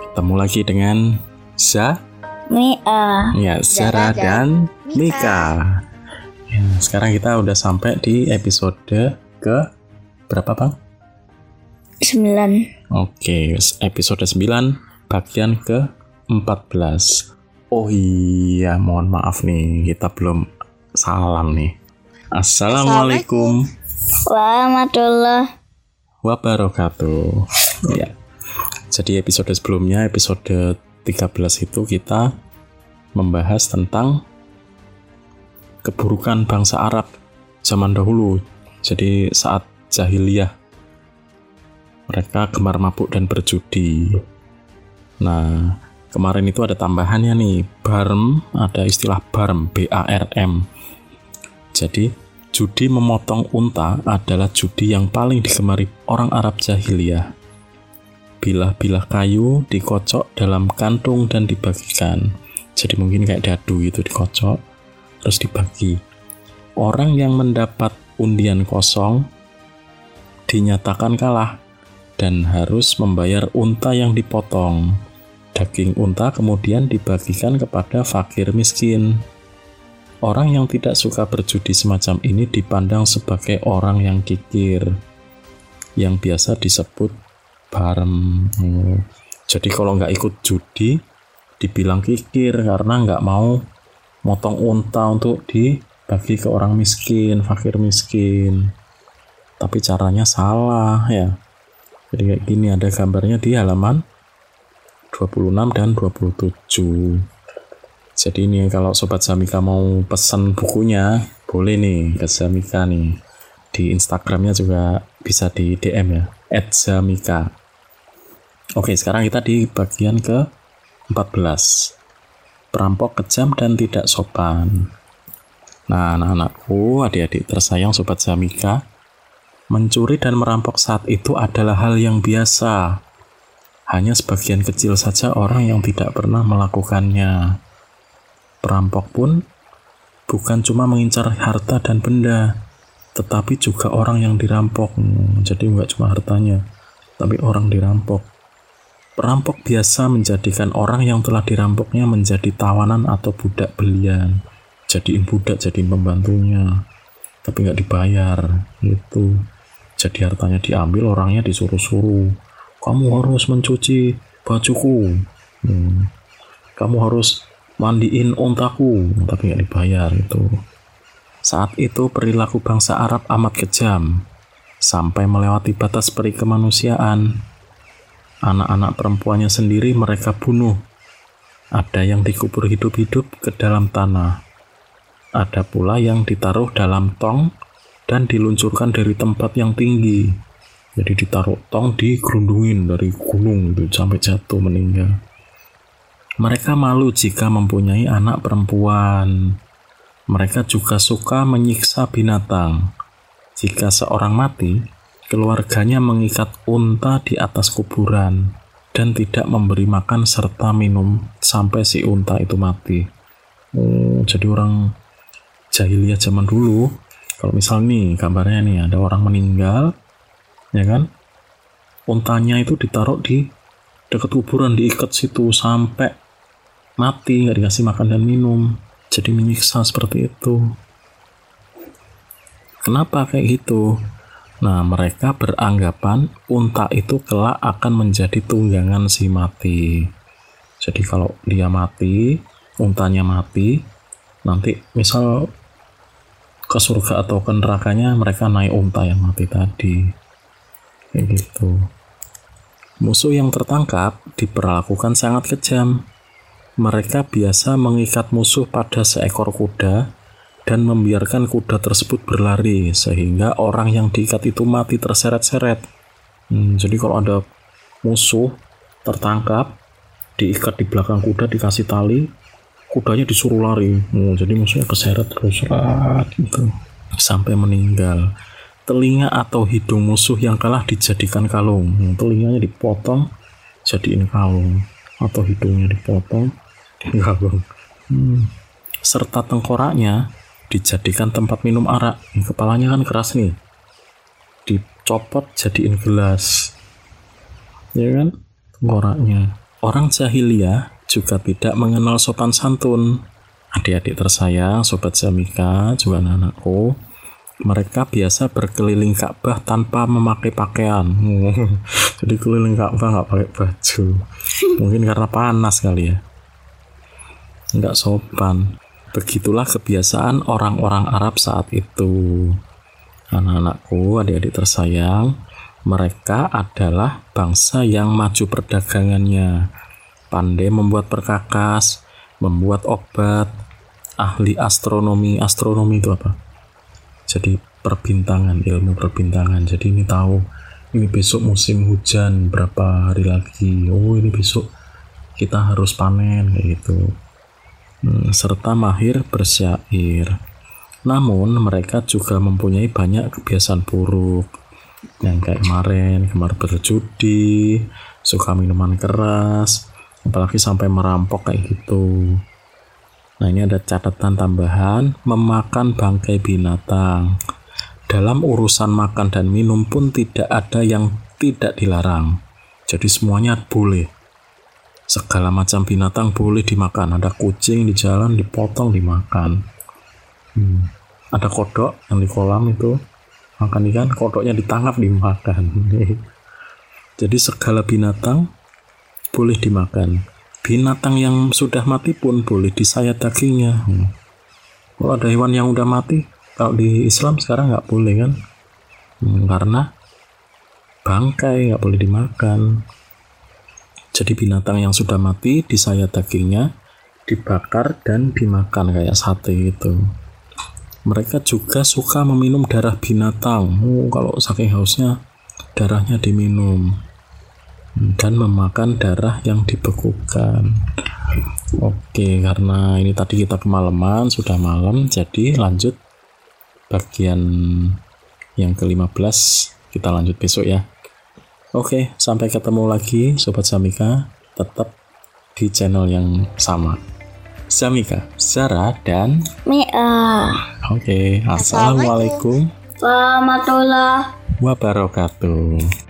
Ketemu lagi dengan Za, Mia. ya Zara dan dan Mika. Ya, sekarang kita udah sampai di episode ke berapa bang? 9. Oke, episode 9 bagian ke 14. Oh iya, mohon maaf nih, kita belum salam nih. Assalamualaikum Warahmatullah. wabarakatuh. Ya. Jadi episode sebelumnya, episode 13 itu kita membahas tentang keburukan bangsa Arab zaman dahulu. Jadi saat jahiliyah mereka gemar mabuk dan berjudi. Nah, kemarin itu ada tambahannya nih, barm, ada istilah barm, B A R M. Jadi, judi memotong unta adalah judi yang paling digemari orang Arab jahiliyah. Bilah-bilah kayu dikocok dalam kantung dan dibagikan. Jadi mungkin kayak dadu gitu dikocok, terus dibagi. Orang yang mendapat undian kosong dinyatakan kalah dan harus membayar unta yang dipotong. Daging unta kemudian dibagikan kepada fakir miskin. Orang yang tidak suka berjudi semacam ini dipandang sebagai orang yang kikir, yang biasa disebut barem. Jadi kalau nggak ikut judi, dibilang kikir karena nggak mau motong unta untuk dibagi ke orang miskin, fakir miskin. Tapi caranya salah ya. Jadi kayak gini ada gambarnya di halaman 26 dan 27. Jadi ini kalau Sobat Zamika mau pesan bukunya, boleh nih ke Zamika nih. Di Instagramnya juga bisa di DM ya, @zamika. Oke, sekarang kita di bagian ke 14. Perampok kejam dan tidak sopan. Nah, anak-anakku, adik-adik tersayang Sobat Zamika, mencuri dan merampok saat itu adalah hal yang biasa. Hanya sebagian kecil saja orang yang tidak pernah melakukannya. Perampok pun bukan cuma mengincar harta dan benda, tetapi juga orang yang dirampok. Hmm, Jadi nggak cuma hartanya, tapi orang dirampok. Perampok biasa menjadikan orang yang telah dirampoknya menjadi tawanan atau budak belian. Jadiin budak, jadiin pembantunya. Tapi nggak dibayar, gitu. Jadi hartanya diambil, orangnya disuruh-suruh. Kamu harus mencuci bajuku. Hmm. Kamu harus mandiin ontaku, tapi nggak dibayar itu. Saat itu perilaku bangsa Arab amat kejam, sampai melewati batas peri kemanusiaan. Anak-anak perempuannya sendiri mereka bunuh. Ada yang dikubur hidup-hidup ke dalam tanah. Ada pula yang ditaruh dalam tong dan diluncurkan dari tempat yang tinggi. Jadi ditaruh tong digerundungin dari gunung itu sampai jatuh meninggal. Mereka malu jika mempunyai anak perempuan. Mereka juga suka menyiksa binatang. Jika seorang mati, keluarganya mengikat unta di atas kuburan dan tidak memberi makan serta minum sampai si unta itu mati. Oh, jadi orang jahiliyah zaman dulu, kalau misal nih gambarnya nih ada orang meninggal, ya kan? Untanya itu ditaruh di dekat kuburan diikat situ sampai mati nggak dikasih makan dan minum jadi menyiksa seperti itu kenapa kayak gitu nah mereka beranggapan unta itu kelak akan menjadi tunggangan si mati. Jadi kalau dia mati untanya mati nanti misal ke surga atau ke nerakanya mereka naik unta yang mati tadi. Kayak gitu. Musuh yang tertangkap diperlakukan sangat kejam. Mereka biasa mengikat musuh pada seekor kuda dan membiarkan kuda tersebut berlari sehingga orang yang diikat itu mati terseret-seret. Hmm, jadi kalau ada musuh tertangkap, diikat di belakang kuda dikasih tali, kudanya disuruh lari. Hmm, jadi musuhnya keseret terus gitu sampai meninggal. Telinga atau hidung musuh yang kalah dijadikan kalung. Hmm, telinganya dipotong jadiin kalung atau hidungnya dipotong kalung. Hmm. Serta tengkoraknya dijadikan tempat minum arak. Kepalanya kan keras nih. Dicopot jadiin gelas. Ya kan? Tengkoraknya. Orang jahiliyah juga tidak mengenal sopan santun. Adik-adik tersayang, sobat Zamika, juga anak-anakku, mereka biasa berkeliling Ka'bah tanpa memakai pakaian. Jadi keliling Ka'bah nggak pakai baju. Mungkin karena panas kali ya. Nggak sopan. Begitulah kebiasaan orang-orang Arab saat itu. Anak-anakku, adik-adik tersayang, mereka adalah bangsa yang maju perdagangannya, pandai membuat perkakas, membuat obat, ahli astronomi. Astronomi itu apa? Jadi perbintangan, ilmu perbintangan. Jadi ini tahu ini besok musim hujan berapa hari lagi. Oh, ini besok kita harus panen kayak gitu. Hmm, serta mahir bersyair. Namun mereka juga mempunyai banyak kebiasaan buruk. Yang kayak kemarin kemarin berjudi suka minuman keras apalagi sampai merampok kayak gitu. Nah ini ada catatan tambahan memakan bangkai binatang. Dalam urusan makan dan minum pun tidak ada yang tidak dilarang. Jadi semuanya boleh segala macam binatang boleh dimakan. Ada kucing di jalan dipotong dimakan. Hmm. ada kodok yang di kolam itu makan ikan kodoknya ditangkap dimakan. Jadi segala binatang boleh dimakan. Binatang yang sudah mati pun boleh disayat dagingnya. Kalau ada hewan yang udah mati kalau di Islam sekarang nggak boleh kan? Hmm, karena bangkai nggak boleh dimakan jadi binatang yang sudah mati disayat dagingnya dibakar dan dimakan kayak sate itu mereka juga suka meminum darah binatang. Oh, kalau saking hausnya darahnya diminum dan memakan darah yang dibekukan. Oke, karena ini tadi kita kemalaman, sudah malam, jadi lanjut bagian yang ke-15 kita lanjut besok ya. Oke, sampai ketemu lagi Sobat Samika, tetap di channel yang sama. Samika, Zara, dan Mia. Oke, Assalamualaikum Warahmatullah wabarakatuh.